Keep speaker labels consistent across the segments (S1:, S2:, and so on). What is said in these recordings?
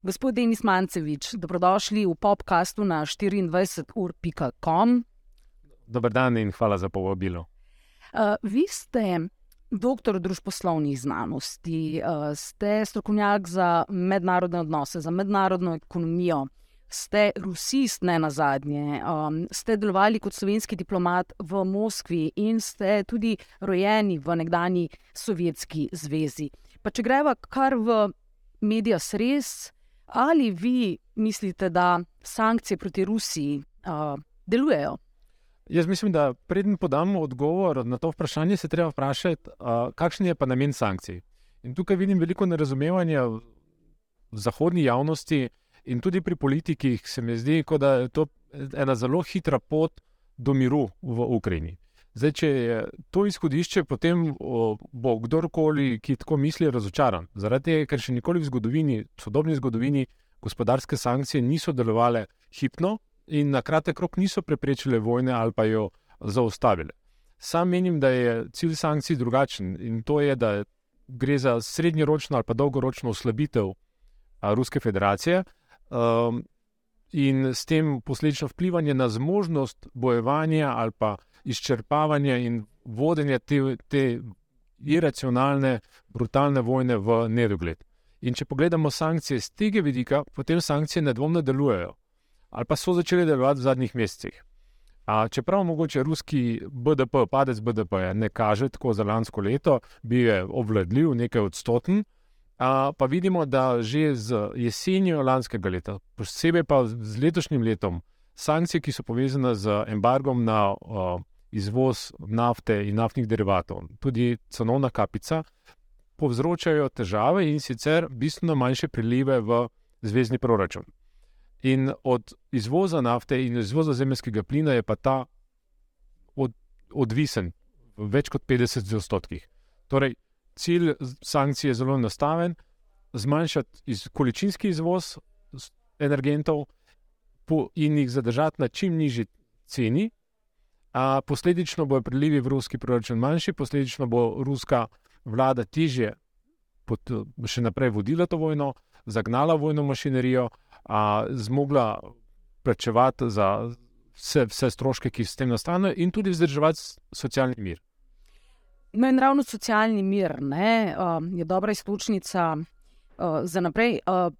S1: Gospod Denis Mancevič, dobrodošli v podkastu na 24ur.com.
S2: Dober dan in hvala za povabilo.
S1: Uh, vi ste doktor družboslovnih znanosti, uh, ste strokovnjak za mednarodne odnose, za mednarodno ekonomijo, ste rusist, ne na zadnje, um, ste delovali kot slovenski diplomat v Moskvi in ste tudi rojeni v nekdani Sovjetski zvezi. Pa če greva kar v medije res. Ali vi mislite, da sankcije proti Rusiji uh, delujejo?
S2: Jaz mislim, da predem podamo odgovor na to vprašanje, se treba vprašati, uh, kakšen je pa namen sankcij. In tukaj vidim veliko nerazumevanja v zahodni javnosti in tudi pri politikih, se mi zdi, da je to ena zelo hitra pot do miru v Ukrajini. Zdaj, če je to izhodišče, potem o, bo kdorkoli, ki tako misli, razočaran. Zaradi tega, ker še nikoli v zgodovini, v sodobni zgodovini, gospodarske sankcije niso delovale hipno in na kratek rok niso preprečile vojne ali pa jo zaustavile. Sam menim, da je cilj sankcij drugačen in to je, da gre za srednjeročno ali pa dolgoročno oslabitev a, Ruske federacije. Um, In s tem posledično vplivanje na zmožnost bojevanja ali pa izčrpavanja in vodenja te, te iracionalne, brutalne vojne v nedogled. In če pogledamo sankcije z tega vidika, potem sankcije nedvomno delujejo, ali pa so začele delovati v zadnjih mesecih. A čeprav mogoče ruski BDP, padec BDP, ne kaže tako za lansko leto, bi je obvladljiv, nekaj odstoten, a, pa vidimo, da že z jesenjo lanskega leta, posebej pa z letošnjim letom, sankcije, ki so povezane z embargom na a, izvoz nafte in naftnih derivatov, tudi cenovna kapica, povzročajo težave in sicer bistveno manjše prilive v zvezdni proračun. In od izvoza nafte in izvoza zemljskega plina je pa ta od, odvisen v več kot 50 odstotkih. Torej, cilj sankcij je zelo enostaven: zmanjšati iz, količinski izvoz energentov in jih zadržati na čim nižji ceni, A, posledično bodo prilivi v ruski proračun manjši, posledično bo ruska vlada težje še naprej vodila to vojno, zagnala vojno mašinerijo, a, zmogla plačevati za vse, vse stroške, ki s tem nastanejo, in tudi vzdrževati socialni mir.
S1: No, in ravno socialni mir ne, uh, je dobra iztočnica uh, za naprej. Uh,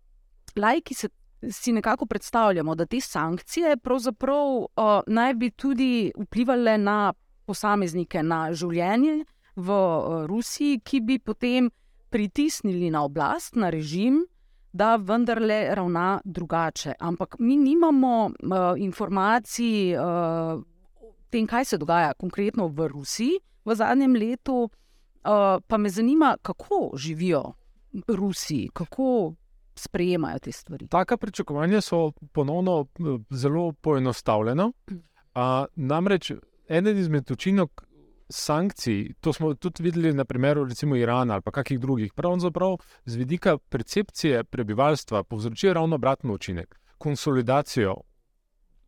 S1: lajki se si nekako predstavljamo, da te sankcije pravzaprav uh, naj bi tudi vplivali na posameznike, na življenje v uh, Rusiji, ki bi potem pritisnili na oblast, na režim, da vendarle ravna drugače. Ampak mi nimamo uh, informacij uh, o tem, kaj se dogaja konkretno v Rusiji v zadnjem letu, uh, pa me zanima, kako živijo Rusi, kako sprejemajo te stvari.
S2: Taka pričakovanja so ponovno eh, zelo poenostavljena. A, namreč eden izmed učinkov sankcij, to smo tudi videli na primeru recimo Irana ali kakih drugih, pravzaprav z vidika percepcije prebivalstva povzročijo ravno obratno učinek, konsolidacijo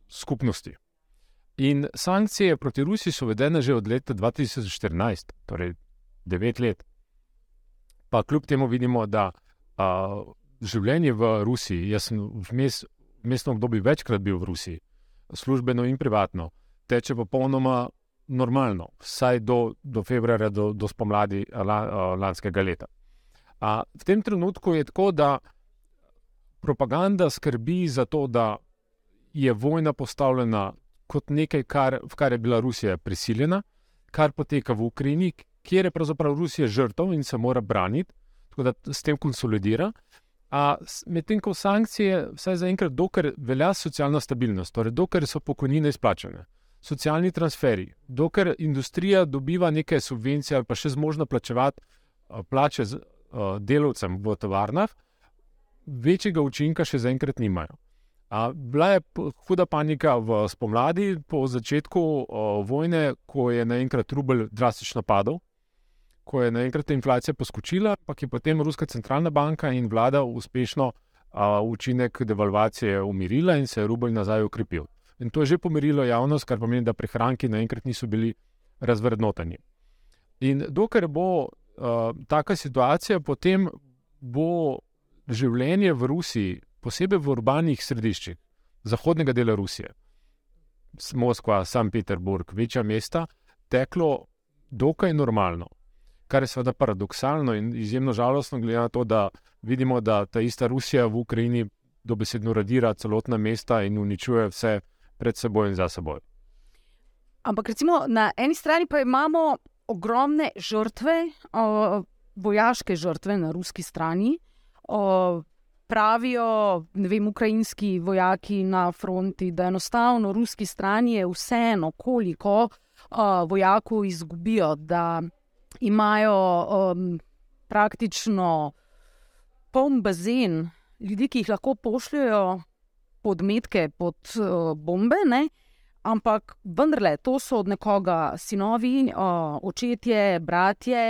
S2: skupnosti. In sankcije proti Rusiji so vedene že od leta 2014, torej 9 let. Pa kljub temu vidimo, da a, življenje v Rusiji. Jaz sem v mestnem obdobju večkrat bil v Rusiji, službeno in privatno, teče popolnoma normalno, vsaj do, do februarja, do, do spomladi la, lanskega leta. A v tem trenutku je tako, da propaganda skrbi za to, da je vojna postavljena kot nekaj, kar, v kar je bila Rusija prisiljena, kar poteka v Ukrajini, kjer je pravzaprav Rusija žrtev in se mora braniti, tako da s tem konsolidira. Medtem ko sankcije, vsaj za enkrat, dokler velja socialna stabilnost, torej dokler so pokojnine izplačene, socialni transferi, dokler industrija dobiva neke subvencije ali pa še zmožna plačevati plače delavcem v tovarnah, večjega učinka še zaenkrat nimajo. Bila je huda panika v spomladi, po začetku vojne, ko je naenkrat rubelj drastično padel ko je naenkrat inflacija poskočila, pa je potem Ruska centralna banka in vlada uspešno a, učinek devalvacije umirila in se je rubelj nazaj ukrepil. In to je že pomirilo javnost, kar pomeni, da prihranki naenkrat niso bili razvrednoteni. In dokler bo a, taka situacija, potem bo življenje v Rusiji, posebej v urbanih središčih zahodnega dela Rusije, Moskva, St. Peterburg, večja mesta, teklo dokaj normalno. Kar je seveda paradoksalno in izjemno žalostno, glede na to, da vidimo, da ta ista Rusija v Ukrajini dobesedno radira celotna mesta in uničuje vse pred seboj in za seboj.
S1: Ampak recimo na eni strani pa imamo ogromne žrtve, o, vojaške žrtve na ruski strani. O, pravijo vem, ukrajinski vojaki na fronti, da enostavno ruski strani je vseeno, koliko o, vojakov izgubijo, da imajo o, praktično poln bazen ljudi, ki jih lahko pošljajo podmetke pod o, bombe. Ne? Ampak vendarle, to so od nekoga sinovi, očetje, bratje.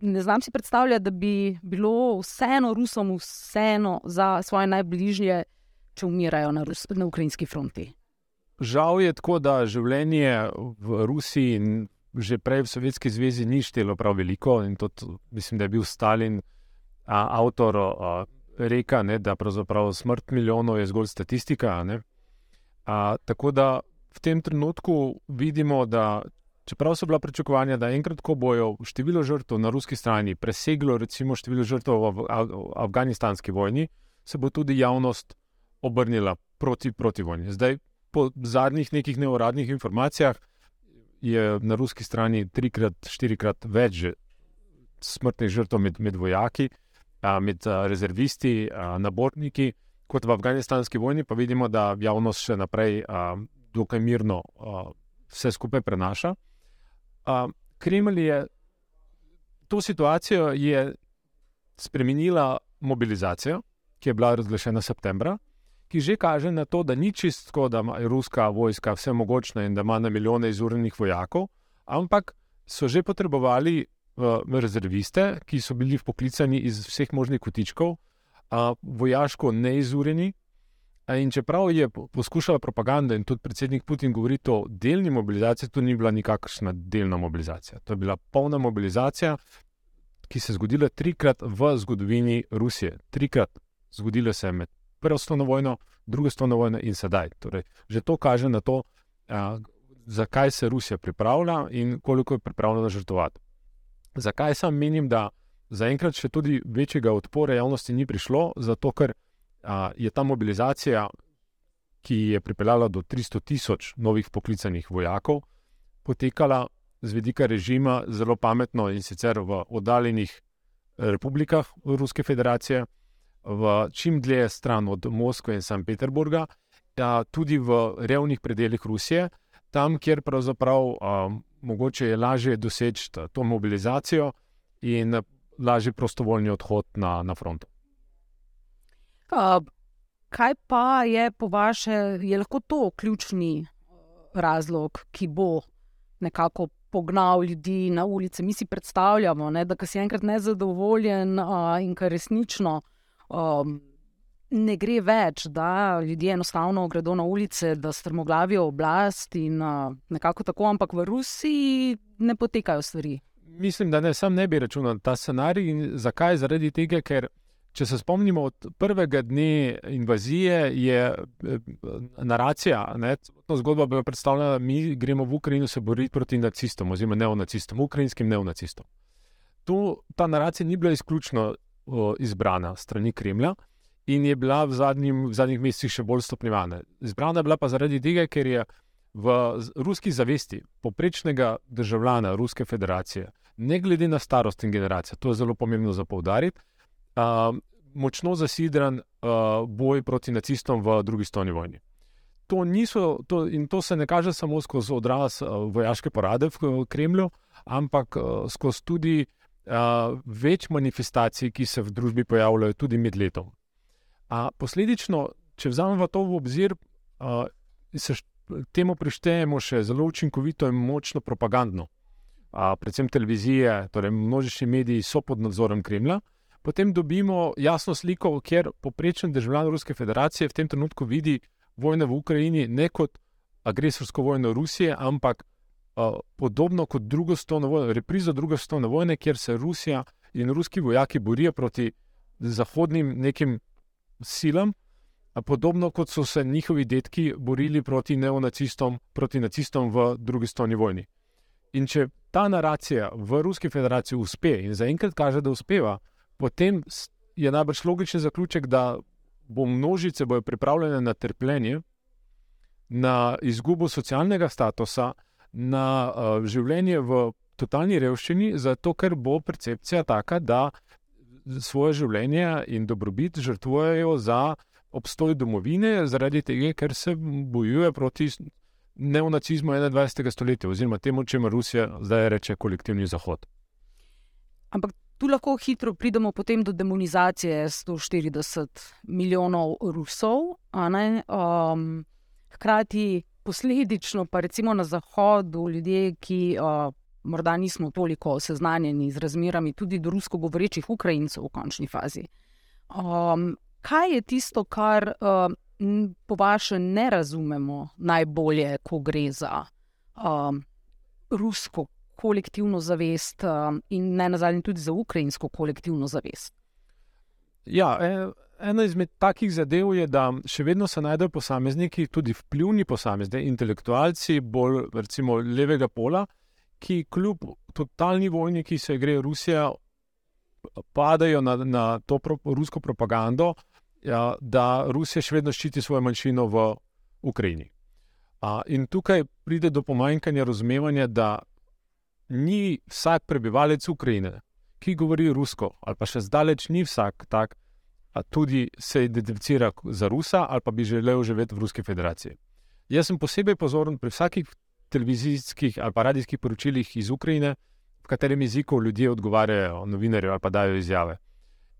S1: Ne znam si predstavljati, da bi bilo vseeno Rusom, vseeno za svoje najbližje, če umirajo na, Rus na ukrajinski fronti.
S2: Žal je tako, da življenje v Rusiji in že prej v Sovjetski zvezi ni štelo prav veliko. In tudi mislim, da je bil Stalin a, avtor a, reka, ne, da pravzaprav smrt milijonov je zgolj statistika. A, tako da v tem trenutku vidimo, da čeprav so bila pričakovanja, da enkrat, ko bojo število žrtev na ruski strani preseglo recimo število žrtev v, v, v afganistanski vojni, se bo tudi javnost obrnila proti, proti vojni. Zdaj, po zadnjih nekih neuradnih informacijah, je na ruski strani trikrat, štirikrat več smrtnih žrtev med, med vojaki, med rezervisti, naborniki kot v afganistanski vojni, pa vidimo, da javnost še naprej a, dokaj mirno a, vse skupaj prenaša. A, Kremelj je to situacijo spremenila mobilizacijo, ki je bila razglašena septembra, ki že kaže na to, da ni čistko, da ima ruska vojska vse mogočne in da ima na milijone izurjenih vojakov, ampak so že potrebovali uh, rezerviste, ki so bili poklicani iz vseh možnih kotičkov, a vojaško neizurjeni. In čeprav je poskušala propaganda in tudi predsednik Putin govoriti o delni mobilizaciji, to ni bila nikakršna delna mobilizacija. To je bila polna mobilizacija, ki se je zgodila trikrat v zgodovini Rusije. Trikrat zgodila se je med prvo svetovno vojno, drugo svetovno vojno in sedaj. Torej, že to kaže na to, a, zakaj se Rusija pripravlja in koliko je pripravljena žrtvovati. Zakaj sam menim, da zaenkrat še tudi večjega odpora javnosti ni prišlo, zato ker a, je ta mobilizacija, ki je pripeljala do 300 tisoč novih poklicanih vojakov, potekala z vidika režima zelo pametno in sicer v oddaljenih republikah Ruske federacije, v čim dlje stran od Moskve in St. Peterburga, a, tudi v revnih predeljih Rusije, tam, kjer pravzaprav a, mogoče je lažje doseči to mobilizacijo in lažji prostovoljni odhod na, na front.
S1: Uh, kaj pa je po vaše, je lahko to ključni razlog, ki bo nekako pognal ljudi na ulice? Mi si predstavljamo, ne, da si enkrat nezadovoljen uh, in kar resnično um, ne gre več, da ljudje enostavno gredo na ulice, da strmoglavijo oblast in uh, nekako tako, ampak v Rusiji ne potekajo stvari
S2: mislim, da ne, sam ne bi računal ta scenarij. Zakaj? Zaradi tega, ker če se spomnimo od prvega dne invazije, je eh, naracija, to zgodba bi predstavljala, da mi gremo v Ukrajino se boriti proti nacistom, oziroma neonacistom, ukrajinskim neonacistom. Tu ta naracija ni bila izključno izbrana strani Kremlja. In je bila v, zadnjim, v zadnjih mesecih še bolj stopnjevana. Izbrana je bila pa zaradi tega, ker je v ruski zavesti poprečnega državljana Ruske federacije ne glede na starost in generacijo, to je zelo pomembno za poudariti, uh, močno zasidran uh, boj proti nacistom v drugi stoni vojni. To niso, to, in to se ne kaže samo skozi odraz uh, vojaške porade v Kremlju, ampak uh, skozi tudi uh, več manifestacij, ki se v družbi pojavljajo tudi med letom. A posledično, če vzamemo to v obzir, uh, se temu prištejemo še zelo učinkovito in močno propagandno predvsem televizije, torej množični mediji so pod nadzorom Kremlja, potem dobimo jasno sliko, kjer poprečen državljan Ruske federacije v tem trenutku vidi vojno v Ukrajini ne kot agresorsko vojno Rusije, ampak uh, podobno kot drugo svetovno vojno, reprizo druge svetovne vojne, kjer se Rusija in ruski vojaki borijo proti zahodnim nekim silam, podobno kot so se njihovi detki borili proti neonacistom, proti nacistom v drugi svetovni vojni. In če ta naracija v Ruski federaciji uspe in zaenkrat kaže, da uspeva, potem je najbrž logičen zaključek, da bo množice bojo pripravljene na trpljenje, na izgubo socialnega statusa, na uh, življenje v totalni revščini, zato ker bo percepcija taka, da svoje življenje in dobrobit žrtvujejo za obstoj domovine, zaradi tega, ker se bojuje proti neonacizmu 21. stoletja, oziroma temu, če ima Rusija zdaj reče kolektivni Zahod.
S1: Ampak tu lahko hitro pridemo do demonizacije 140 milijonov Rusov, um, hkrati posledično pa recimo na Zahodu ljudje, ki. Uh, Morda nismo toliko seznanjeni z razmerami tudi do rusko govorečih Ukrajincev v končni fazi. Um, kaj je tisto, kar uh, po vašem ne razumemo najbolje, ko gre za um, rusko kolektivno zavest um, in ne nazadnje tudi za ukrajinsko kolektivno zavest?
S2: Ja, e, ena izmed takih zadev je, da še vedno se najdejo posamezniki, tudi vplivni posamezniki, intelektualci, bolj recimo levega pola, ki kljub totalni vojni, ki se gre Rusija, padajo na, na to pro, rusko propagando, ja, da Rusija še vedno ščiti svojo manjšino v Ukrajini. A, in tukaj pride do pomanjkanja razumevanja, da ni vsak prebivalec Ukrajine, ki govori rusko, ali pa še zdaleč ni vsak tak, tudi se identificira za Rusa ali pa bi želel živeti v Ruski federaciji. Jaz sem posebej pozoren pri vsakih televizijskih ali pa radijskih poročilih iz Ukrajine, v katerem jeziku ljudje odgovarjajo novinarju ali pa dajo izjave.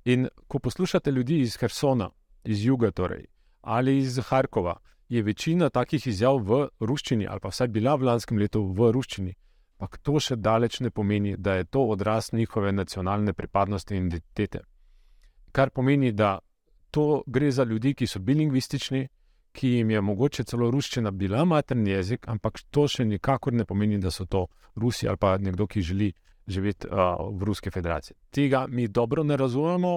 S2: In ko poslušate ljudi iz Hersona, iz Juga, torej, ali iz Harkova, je večina takih izjav v ruščini, ali pa vsaj bila v lanskem letu v ruščini. Pa to še daleč ne pomeni, da je to odraz njihove nacionalne pripadnosti in identitete. Kar pomeni, da to gre za ljudi, ki so bilingvistični, ki jim je mogoče celo ruščina bila materni jezik, ampak to še nikakor ne pomeni, da so to Rusi ali pa nekdo, ki želi živeti uh, v Ruski federaciji. Tega mi dobro ne razumemo,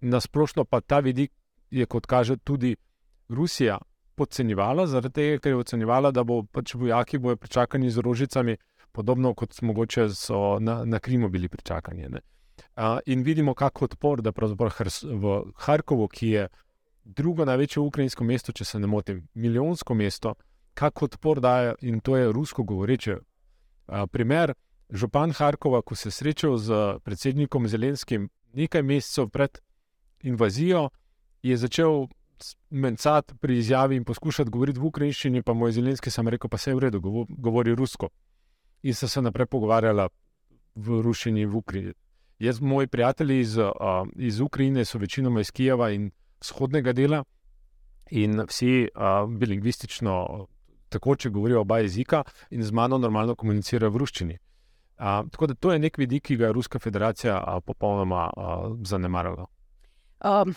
S2: nasplošno pa ta vidik je, kot kaže, tudi Rusija podcenjevala, zaradi tega, ker je ocenjevala, da bo pač vojaki bojo pričakani z rožicami, podobno kot mogoče so na, na Krimu bili pričakani. Uh, in vidimo, kako odpor, pravzaprav v Harkovu, ki je drugo največje ukrajinsko mesto, če se ne motim, milijonsko mesto, kako odpor daje in to je rusko govoreče. Uh, primer, župan Harkova, ko se je srečal z predsednikom Zelenskim nekaj mesecev pred invazijo, je začel mencati pri izjavi in poskušati govoriti v ukrajinščini, pa mu je Zelenski sam rekel, pa se je v redu, govori rusko. In so se naprej pogovarjala v ruščini v Ukrajini. Jaz, moji prijatelji iz, uh, iz Ukrajine so večinoma iz Kijeva in vzhodnega dela, in vsi uh, bilingvistično, tako če govorijo oba jezika, in z mano normalno komunicirajo v ruščini. A, tako da to je nek vidik, ki ga je Ruska federacija a, popolnoma zanemarila. Um,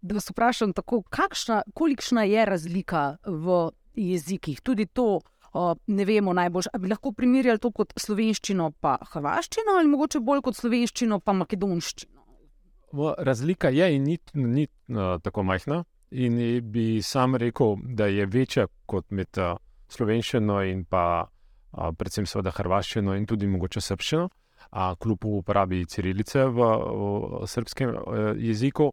S1: da vas vprašam, tako, kakšna, kolikšna je razlika v jezikih? Tudi to uh, ne vemo najbolj. Ali bi lahko primerjali to kot slovenščino, pa hrvaščino, ali mogoče bolj kot slovenščino, pa makedonščino?
S2: Razlika je in ni, ni uh, tako majhna. In bi sam rekel, da je večja kot med slovenščino in pa predvsem seveda hrvaščino in tudi mogoče srpščino, kljub uporabi cirilice v, v srpskem e, jeziku.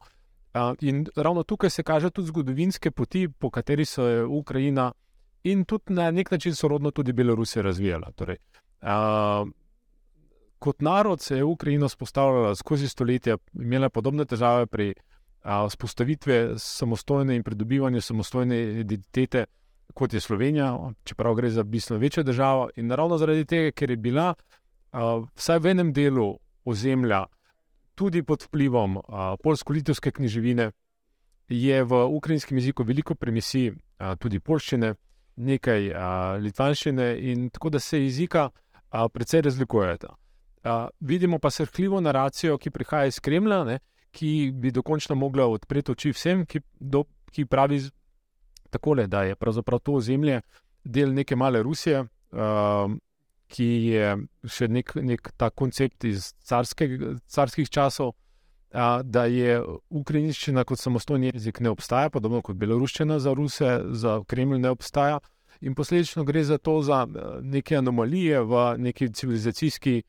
S2: In ravno tukaj se kaže tudi zgodovinske poti, po kateri se je Ukrajina in tudi na nek način sorodno tudi Belorusija razvijala. Torej, kot narod se je Ukrajina spostavljala skozi stoletja, imela podobne težave pri vzpostavitvi samostojne in pridobivanju samostojne identitete kot je Slovenija, čeprav gre za bistveno večjo državo. In ravno zaradi tega, ker je bila uh, vsaj v enem delu ozemlja tudi pod vplivom uh, polsko-litovske književine, je v ukrajinskem jeziku veliko premisij, uh, tudi polščine, nekaj uh, litvanščine, in tako da se jezika uh, precej razlikujeta. Uh, vidimo pa srhljivo naracijo, ki prihaja iz Kremlja, ne, ki bi dokončno mogla odpreti oči vsem, ki, do, ki pravi, takole, da je pravzaprav to ozemlje del neke male Rusije, uh, ki je še nek, nek ta koncept iz carske, carskih časov, a, da je ukrajinščina kot samostojni jezik ne obstaja, podobno kot beloruščina za Ruse, za Kremlj ne obstaja. In posledično gre za to, za neke anomalije v neki civilizacijski,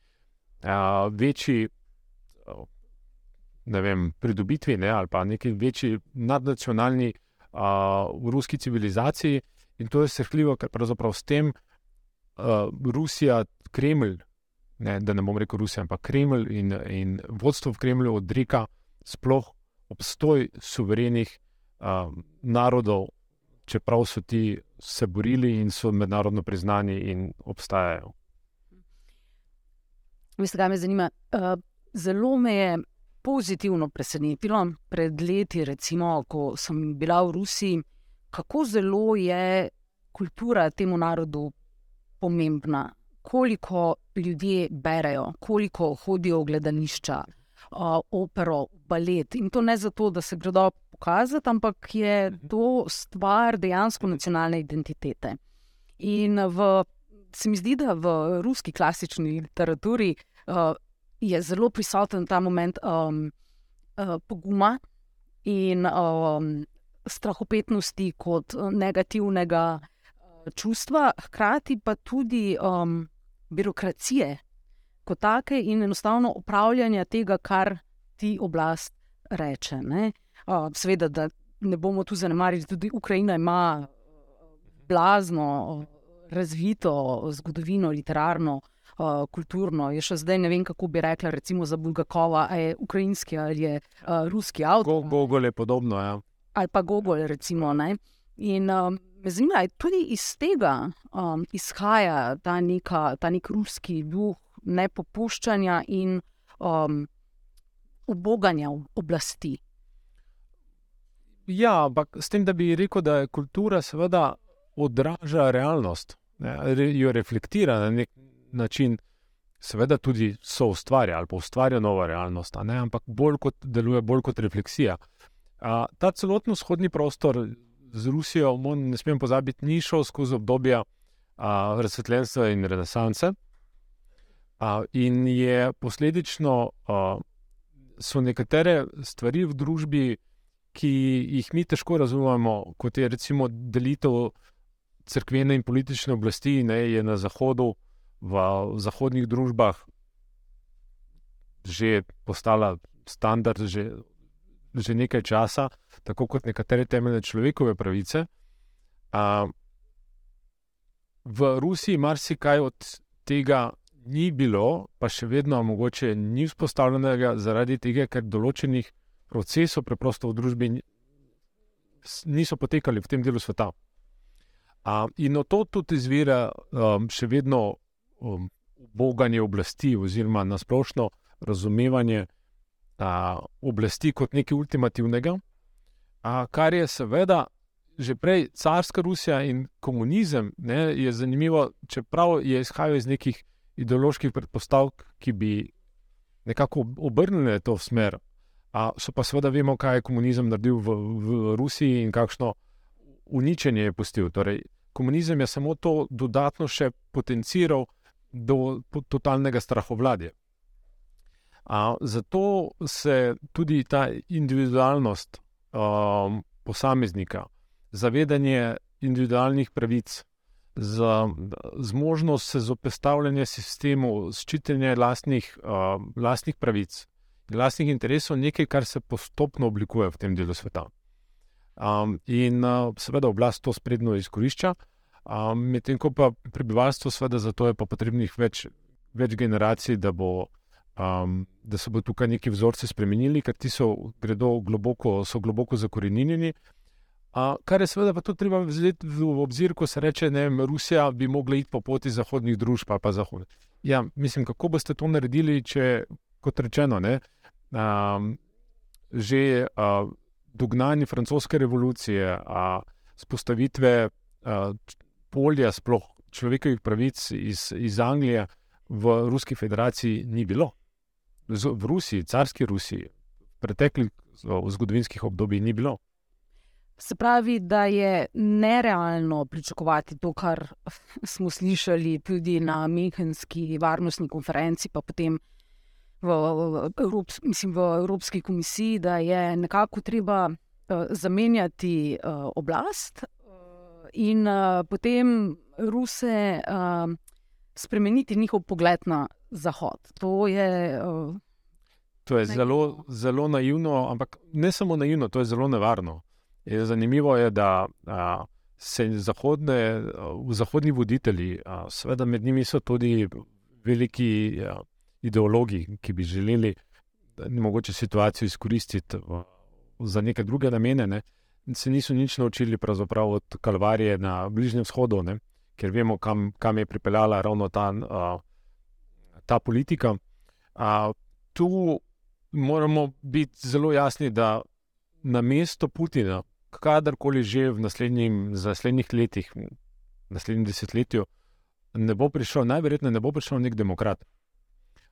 S2: a, večji ne vem, pridobitvi ne, ali pa neki večji nadnacionalni a, v ruski civilizaciji. In to je srhljivo, ker pravzaprav s tem a, Rusija, Kremlj, ne, da ne bom rekel Rusija, ampak Kremlj in, in vodstvo v Kremlju odreka sploh obstoj suverenih a, narodov, čeprav so ti se borili in so mednarodno priznani in obstajajo.
S1: Veste, kaj me zanima? Uh, zelo me je pozitivno presenetilo pred leti, recimo, ko sem bila v Rusiji, kako zelo je kultura temu narodu pomembna, koliko ljudje berejo, koliko hodijo v gledališča, opero, balet. In to ne zato, da se gredo pokazati, ampak je to stvar dejansko nacionalne identitete. In v, se mi zdi, da v ruski klasični literaturi uh, je zelo prisoten ta moment um, uh, poguma in um, strahopetnosti kot negativnega čustva, hkrati pa tudi um, birokracije kot take in enostavno upravljanja tega, kar ti oblast reče. Uh, Sveda, da ne bomo tu zanemarili, tudi Ukrajina ima blazno razvito zgodovino, literarno uh, kulturno. Jaz še zdaj ne vem, kako bi rekla, recimo za Bulgakova, ali je ukrajinski ali je uh, ruski avto.
S2: Google je podobno. Ja.
S1: Ali pa Google, recimo. Ne? In um, me zanima, ali tudi iz tega um, izhaja ta, neka, ta nek ruski duh nepopuščanja in um, oboganja oblasti.
S2: Ja, ampak s tem, da bi rekel, da je kultura seveda odraža realnost, ne, jo reflektira na nek način, seveda, tudi so ustvarja ali pa ustvarja novo realnost, ampak bolj kot deluje, bolj kot refleksija. A, ta celotni vzhodni prostor z Rusijo, ne smem pozabiti, ni šel skozi obdobje razsvetljenstva in renesanse. A, in je posledično, a, so nekatere stvari v družbi, ki jih mi težko razumemo, kot je recimo delitev crkvene in politične oblasti, ne, je na zahodu v zahodnih družbah že postala standard, že, že nekaj časa, tako kot nekatere temeljne človekove pravice. A, v Rusiji marsikaj od tega ni bilo, pa še vedno mogoče ni vzpostavljenega, zaradi tega, ker določenih procesov preprosto v družbi niso potekali v tem delu sveta. A, in od to tudi izvira um, še vedno um, boganje oblasti, oziroma nasplošno razumevanje a, oblasti kot nekaj ultimativnega, a, kar je seveda že prej carska Rusija in komunizem. Ne, je zanimivo, čeprav je izhajal iz nekih ideoloških predpostavk, ki bi nekako obrnili to smer. A, so pa seveda vemo, kaj je komunizem naredil v, v Rusiji in kakšno uničenje je pustil. Torej, komunizem je samo to dodatno še potenciral do totalnega strahovladja. A, zato se tudi ta individualnost um, posameznika, zavedanje individualnih pravic, za, zmožnost se zopestavljanja sistemu, ščitenje lastnih, um, lastnih pravic in lastnih interesov, nekaj, kar se postopno oblikuje v tem delu sveta. Um, in uh, seveda oblast to sprednjo izkorišča. Um, Medtem ko pa prebivalstvo, seveda, zato je pa potrebnih več, več generacij, da, bo, um, da se bo tukaj neki vzorci spremenili, ker ti so, globoko, so globoko zakorenjeni. Uh, kar je seveda pa tudi treba vzeti v obzir, ko se reče, da Rusija bi mogla iti po poti zahodnih družb ali pa zahod. Ja, mislim, kako boste to naredili, če, kot rečeno, ne, um, že uh, dognanje francoske revolucije, uh, spostavitve. Uh, polja, sploh človekovih pravic iz, iz Anglije, v Ruski federaciji ni bilo. V Rusiji, carski Rusiji, v preteklih zgodovinskih obdobjih ni bilo.
S1: Se pravi, da je nerealno pričakovati to, kar smo slišali tudi na Mehenski varnostni konferenci, pa potem v, v, Evrops, mislim, v Evropski komisiji, da je nekako treba uh, zamenjati uh, oblast uh, in potem Ruse spremeniti njihov pogled na Zahod. To je. Uh,
S2: To je zelo, zelo naivno, ampak ne samo naivno, to je zelo nevarno. Je zanimivo je, da a, se zahodne, v zahodni voditelji, a, seveda med njimi so tudi veliki a, ideologi, ki bi želeli mogoče situacijo izkoristiti v, za neke druge namene, ne, se niso nič naučili od Kalvarije na Bližnjem vzhodu, ne, ker vemo, kam, kam je pripeljala ravno ta, a, ta politika. A, tu moramo biti zelo jasni, da na mesto Putina, kadarkoli že v naslednjih letih, naslednjem desetletju, ne bo prišel, najverjetneje ne bo prišel nek demokrat.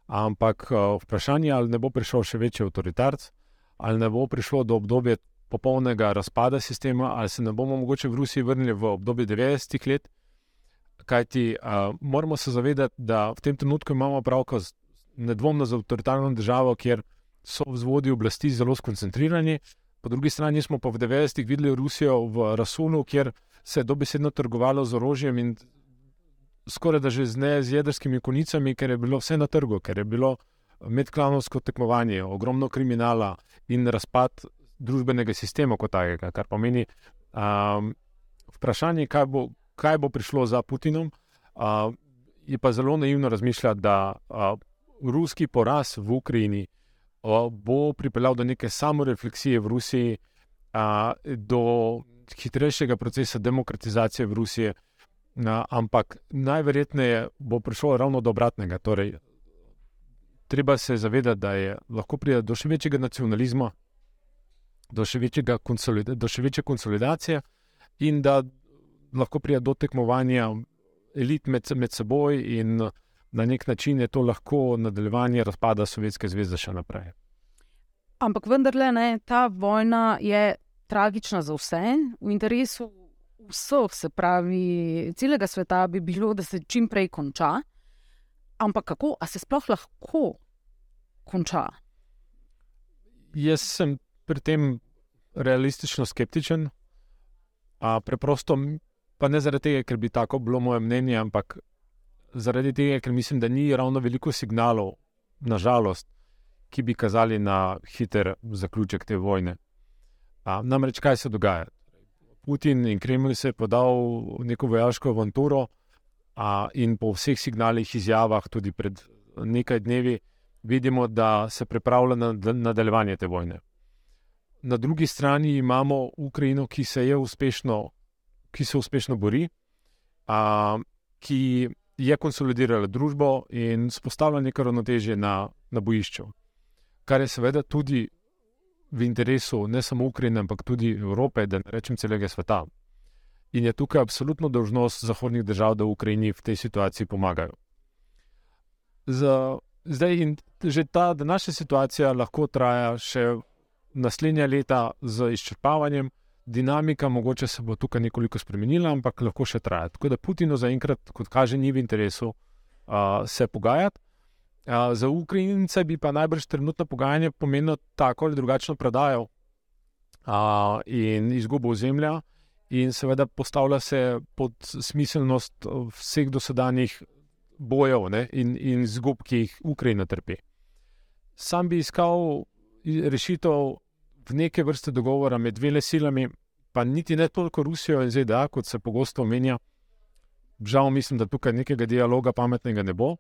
S2: Ampak uh, vprašanje je, ali ne bo prišel še večji avtoritarc, ali ne bo prišlo do obdobja popolnega razpada sistema, ali se ne bomo mogoče v Rusiji vrnili v obdobje 90-ih let. Kajti uh, moramo se zavedati, da v tem trenutku imamo pravko z nedvomno z avtoritarno državo, kjer so vzvodi oblasti zelo skoncentrirani. Po drugi strani smo pa v 90-ih videli Rusijo v Rasulu, kjer se je dobesedno trgovalo z orožjem in skoraj da že z ne z jedrskimi konicami, ker je bilo vse na trgu, ker je bilo medklanovsko tekmovanje, ogromno kriminala in razpad družbenega sistema kot takega. Kar pomeni um, vprašanje, kaj bo, kaj bo prišlo za Putinom. Uh, je pa zelo naivno razmišljati, da uh, ruski poraz v Ukrajini uh, bo pripeljal do neke samorefleksije v Rusiji, uh, do hitrejšega procesa demokratizacije v Rusiji. Na, ampak najverjetneje bo prišlo ravno do obratnega. Torej, treba se zavedati, da je lahko pride do še večjega nacionalizma, do še, konsolida, do še večje konsolidacije in da lahko pride do tekmovanja elit med, med seboj, in na nek način je to lahko nadaljevanje razpada Sovjetske zveze še naprej.
S1: Ampak vendarle, ne, ta vojna je tragična za vse, v interesu vseh, se pravi, celega sveta bi bilo, da se čim prej konča. Ampak kako, a se sploh lahko konča?
S2: Jaz sem pri tem realistično skeptičen, a preprosto pa ne zaradi tega, ker bi tako bilo moje mnenje, ampak zaradi tega, ker mislim, da ni ravno veliko signalov, nažalost, ki bi kazali na hiter zaključek te vojne. A, namreč, kaj se dogaja? Putin in Kremlj se je podal v neko vojaško avanturo, a, in po vseh signalih, izjavah, tudi pred nekaj dnevi, vidimo, da se pripravlja na nadaljevanje te vojne. Na drugi strani imamo Ukrajino, ki se je uspešno, ki se uspešno bori, a, ki je konsolidirala družbo in spostavila neko ravnotežje na, na bojišču, kar je seveda tudi v interesu ne samo Ukrajine, ampak tudi Evrope, da ne rečem celega sveta. In je tukaj absolutno dožnost zahodnih držav, da Ukrajini v tej situaciji pomagajo. Za, zdaj, in že ta današnja situacija lahko traja še naslednja leta z izčrpavanjem, dinamika mogoče se bo tukaj nekoliko spremenila, ampak lahko še traja. Tako da Putinu zaenkrat, kot kaže, ni v interesu uh, se pogajati. Za Ukrajince bi pa najbrž trenutno pogajanje pomenilo tako ali drugačno prodajo a, in izgubo ozemlja, in seveda postavlja se pod smiselnost vseh dosedanjih bojev ne, in, in izgub, ki jih Ukrajina trpi. Sam bi iskal rešitev neke vrste dogovora med dvema silami, pa niti ne toliko Rusijo in ZDA, kot se pogosto omenja. Žal mislim, da tukaj nekega dialoga pametnega ne bo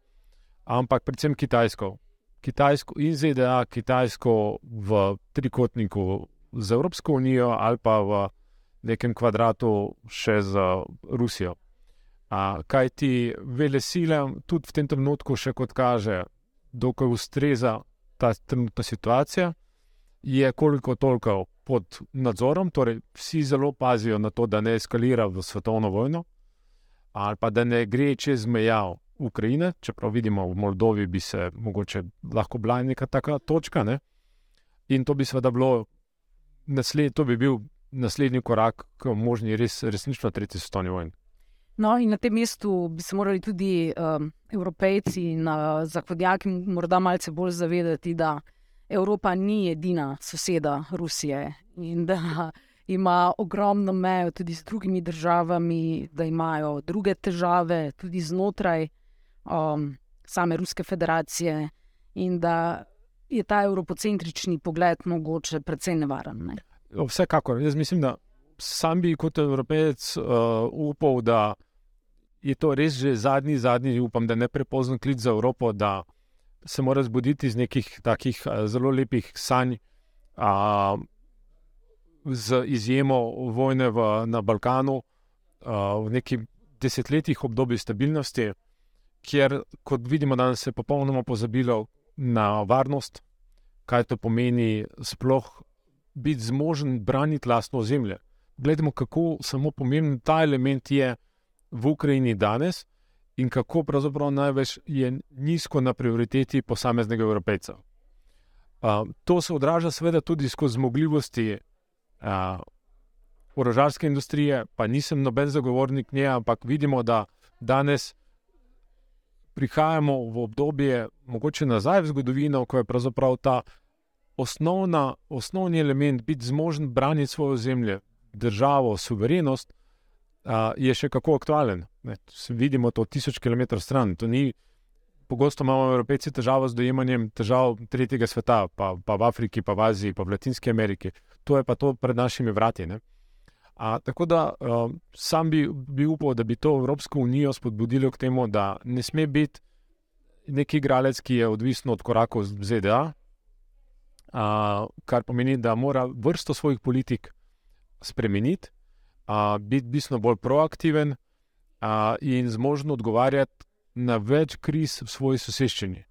S2: ampak predvsem Kitajsko. Kitajsko in ZDA, Kitajsko v trikotniku z Evropsko unijo ali pa v nekem kvadratu še z Rusijo. A, kaj ti vele sile, tudi v tem trenutku, še kot kaže, dokaj ustreza ta trenutna situacija, je koliko toliko pod nadzorom, torej vsi zelo pazijo na to, da ne eskalira v svetovno vojno ali pa da ne gre čez meja Ukrajine, čeprav vidimo v Moldovi, bi se mogoče lahko bila neka taka točka. Ne? In to bi seveda bilo, nasled, bi bil naslednji korak k možni res, resnično tretji svetovni vojni.
S1: No, in na tem mestu bi se morali tudi um, evropejci in uh, zahodnjaki morda malce bolj zavedati, da Evropa ni edina soseda Rusije in da ima ogromno mejo tudi z drugimi državami, da imajo druge težave tudi znotraj um, same Ruske federacije in da je ta evropocentrični pogled mogoče precej nevaren. Ne?
S2: Vsekakor, jaz mislim, da sam bi kot evropejec uh, upal, da je to res že zadnji, zadnji, upam, da ne prepozen klic za Evropo, da se mora zbuditi iz nekih takih uh, zelo lepih sanj, uh, z izjemo vojne v, na Balkanu, uh, v nekih desetletjih obdobja stabilnosti, kjer, kot vidimo, danes se je popolnoma pozabilo na varnost, kaj to pomeni sploh biti zmožen braniti lastno ozemlje. Glejmo, kako samo pomemben ta element je v Ukrajini danes in kako pravzaprav največ je nizko na prioriteti posameznega evropejca. Uh, to se odraža seveda tudi skozi zmogljivosti uh, orožarske industrije, pa nisem noben zagovornik nje, ampak vidimo, da danes prihajamo v obdobje, mogoče nazaj v zgodovino, ko je pravzaprav ta osnovna, osnovni element biti zmožen braniti svojo zemljo, državo, suverenost, uh, je še kako aktualen. Ne, vidimo to tisoč km stran. To ni, pogosto imamo evropejci težavo z dojemanjem težav tretjega sveta, pa, pa v Afriki, pa v Aziji, pa v Latinski Ameriki. To je pa to pred našimi vrati. Ne. A, tako da uh, sam bi, bi upal, da bi to Evropsko unijo spodbudilo k temu, da ne sme biti neki igralec, ki je odvisen od korakov ZDA, uh, kar pomeni, da mora vrsto svojih politik spremeniti, uh, biti bistveno bolj proaktiven uh, in zmožen odgovarjati na več kriz v svoji soseščini.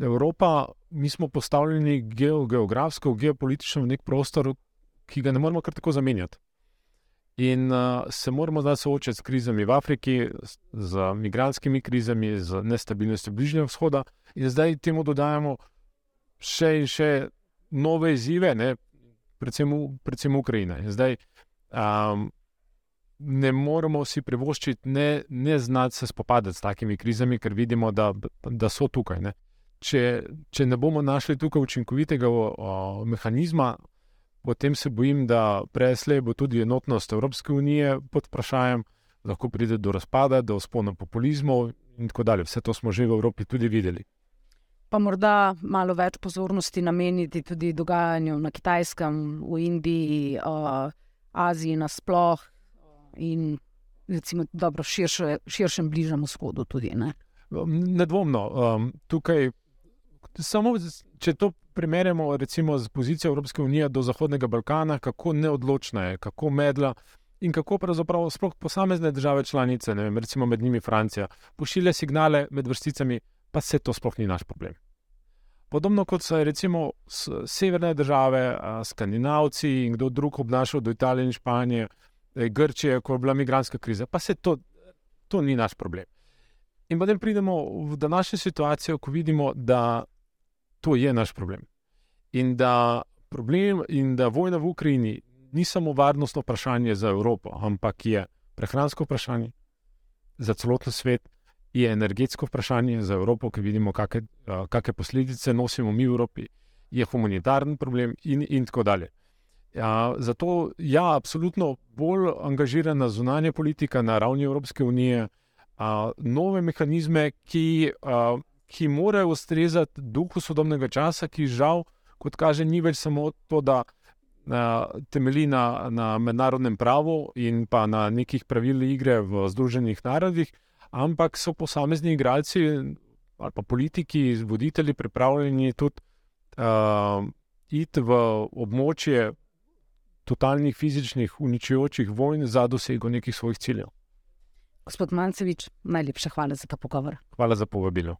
S2: Evropa, mi smo postavljeni geografsko, geopolitično v nek prostor, ki ga ne moremo kar tako zamenjati. In uh, se moramo zdaj soočati s krizami v Afriki, z migranskimi krizami, z nestabilnostjo Bližnjega vzhoda, in zdaj temu dodajamo še in še nove izzive, ne, predvsem, predvsem Ukrajina. In zdaj um, ne moremo si privoščiti, ne, ne znati se spopadati s takimi krizami, ker vidimo, da, da so tukaj. Če, če ne bomo našli tukaj učinkovitega o, o, mehanizma, potem se bojim, da preslej bo tudi enotnost Evropske unije pod vprašanjem, lahko pride do razpada, do spona populizmov in tako dalje. Vse to smo že v Evropi tudi videli.
S1: Pa morda malo več pozornosti nameniti tudi dogajanju na Kitajskem, v Indiji, uh, Aziji nasploh in recimo dobro širše, širšem bližnjem vzhodu tudi. Ne?
S2: Nedvomno. Um, tukaj, samo če to primerjamo recimo z pozicijo Evropske unije do Zahodnega Balkana, kako neodločna je, kako medla in kako pravzaprav sploh posamezne države članice, vem, recimo med njimi Francija, pošilja signale med vrsticami, pa se to sploh ni naš problem. Podobno kot so recimo severne države, Skandinavci in kdo drug obnašal do Italije in Španije, e, Grčije, ko je bila migranska kriza, pa se to, to ni naš problem. In potem pridemo v današnjo situacijo, ko vidimo, da to je naš problem. In da, problem, in da vojna v Ukrajini ni samo varnostno vprašanje za Evropo, ampak je prehransko vprašanje za celoten svet, je energetsko vprašanje za Evropo, ki vidimo, kakšne posledice nosimo mi v Evropi, je humanitarni problem in, in tako dalje. Ja, zato je ja, absolutno bolj angažirana zunanja politika na ravni Evropske unije, a, nove mehanizme, ki a, ki morajo ustrezati duhu sodobnega časa, ki žal, kot kaže, ni več samo to, da uh, temelji na, na mednarodnem pravu in pa na nekih pravilih igre v Združenih narodih, ampak so posamezni igralci ali pa politiki, voditelji pripravljeni tudi iti v območje totalnih fizičnih uničujočih vojn za dosego nekih svojih ciljev.
S1: Gospod Mancevič, najlepša hvala za ta pogovor.
S2: Hvala za povabilo.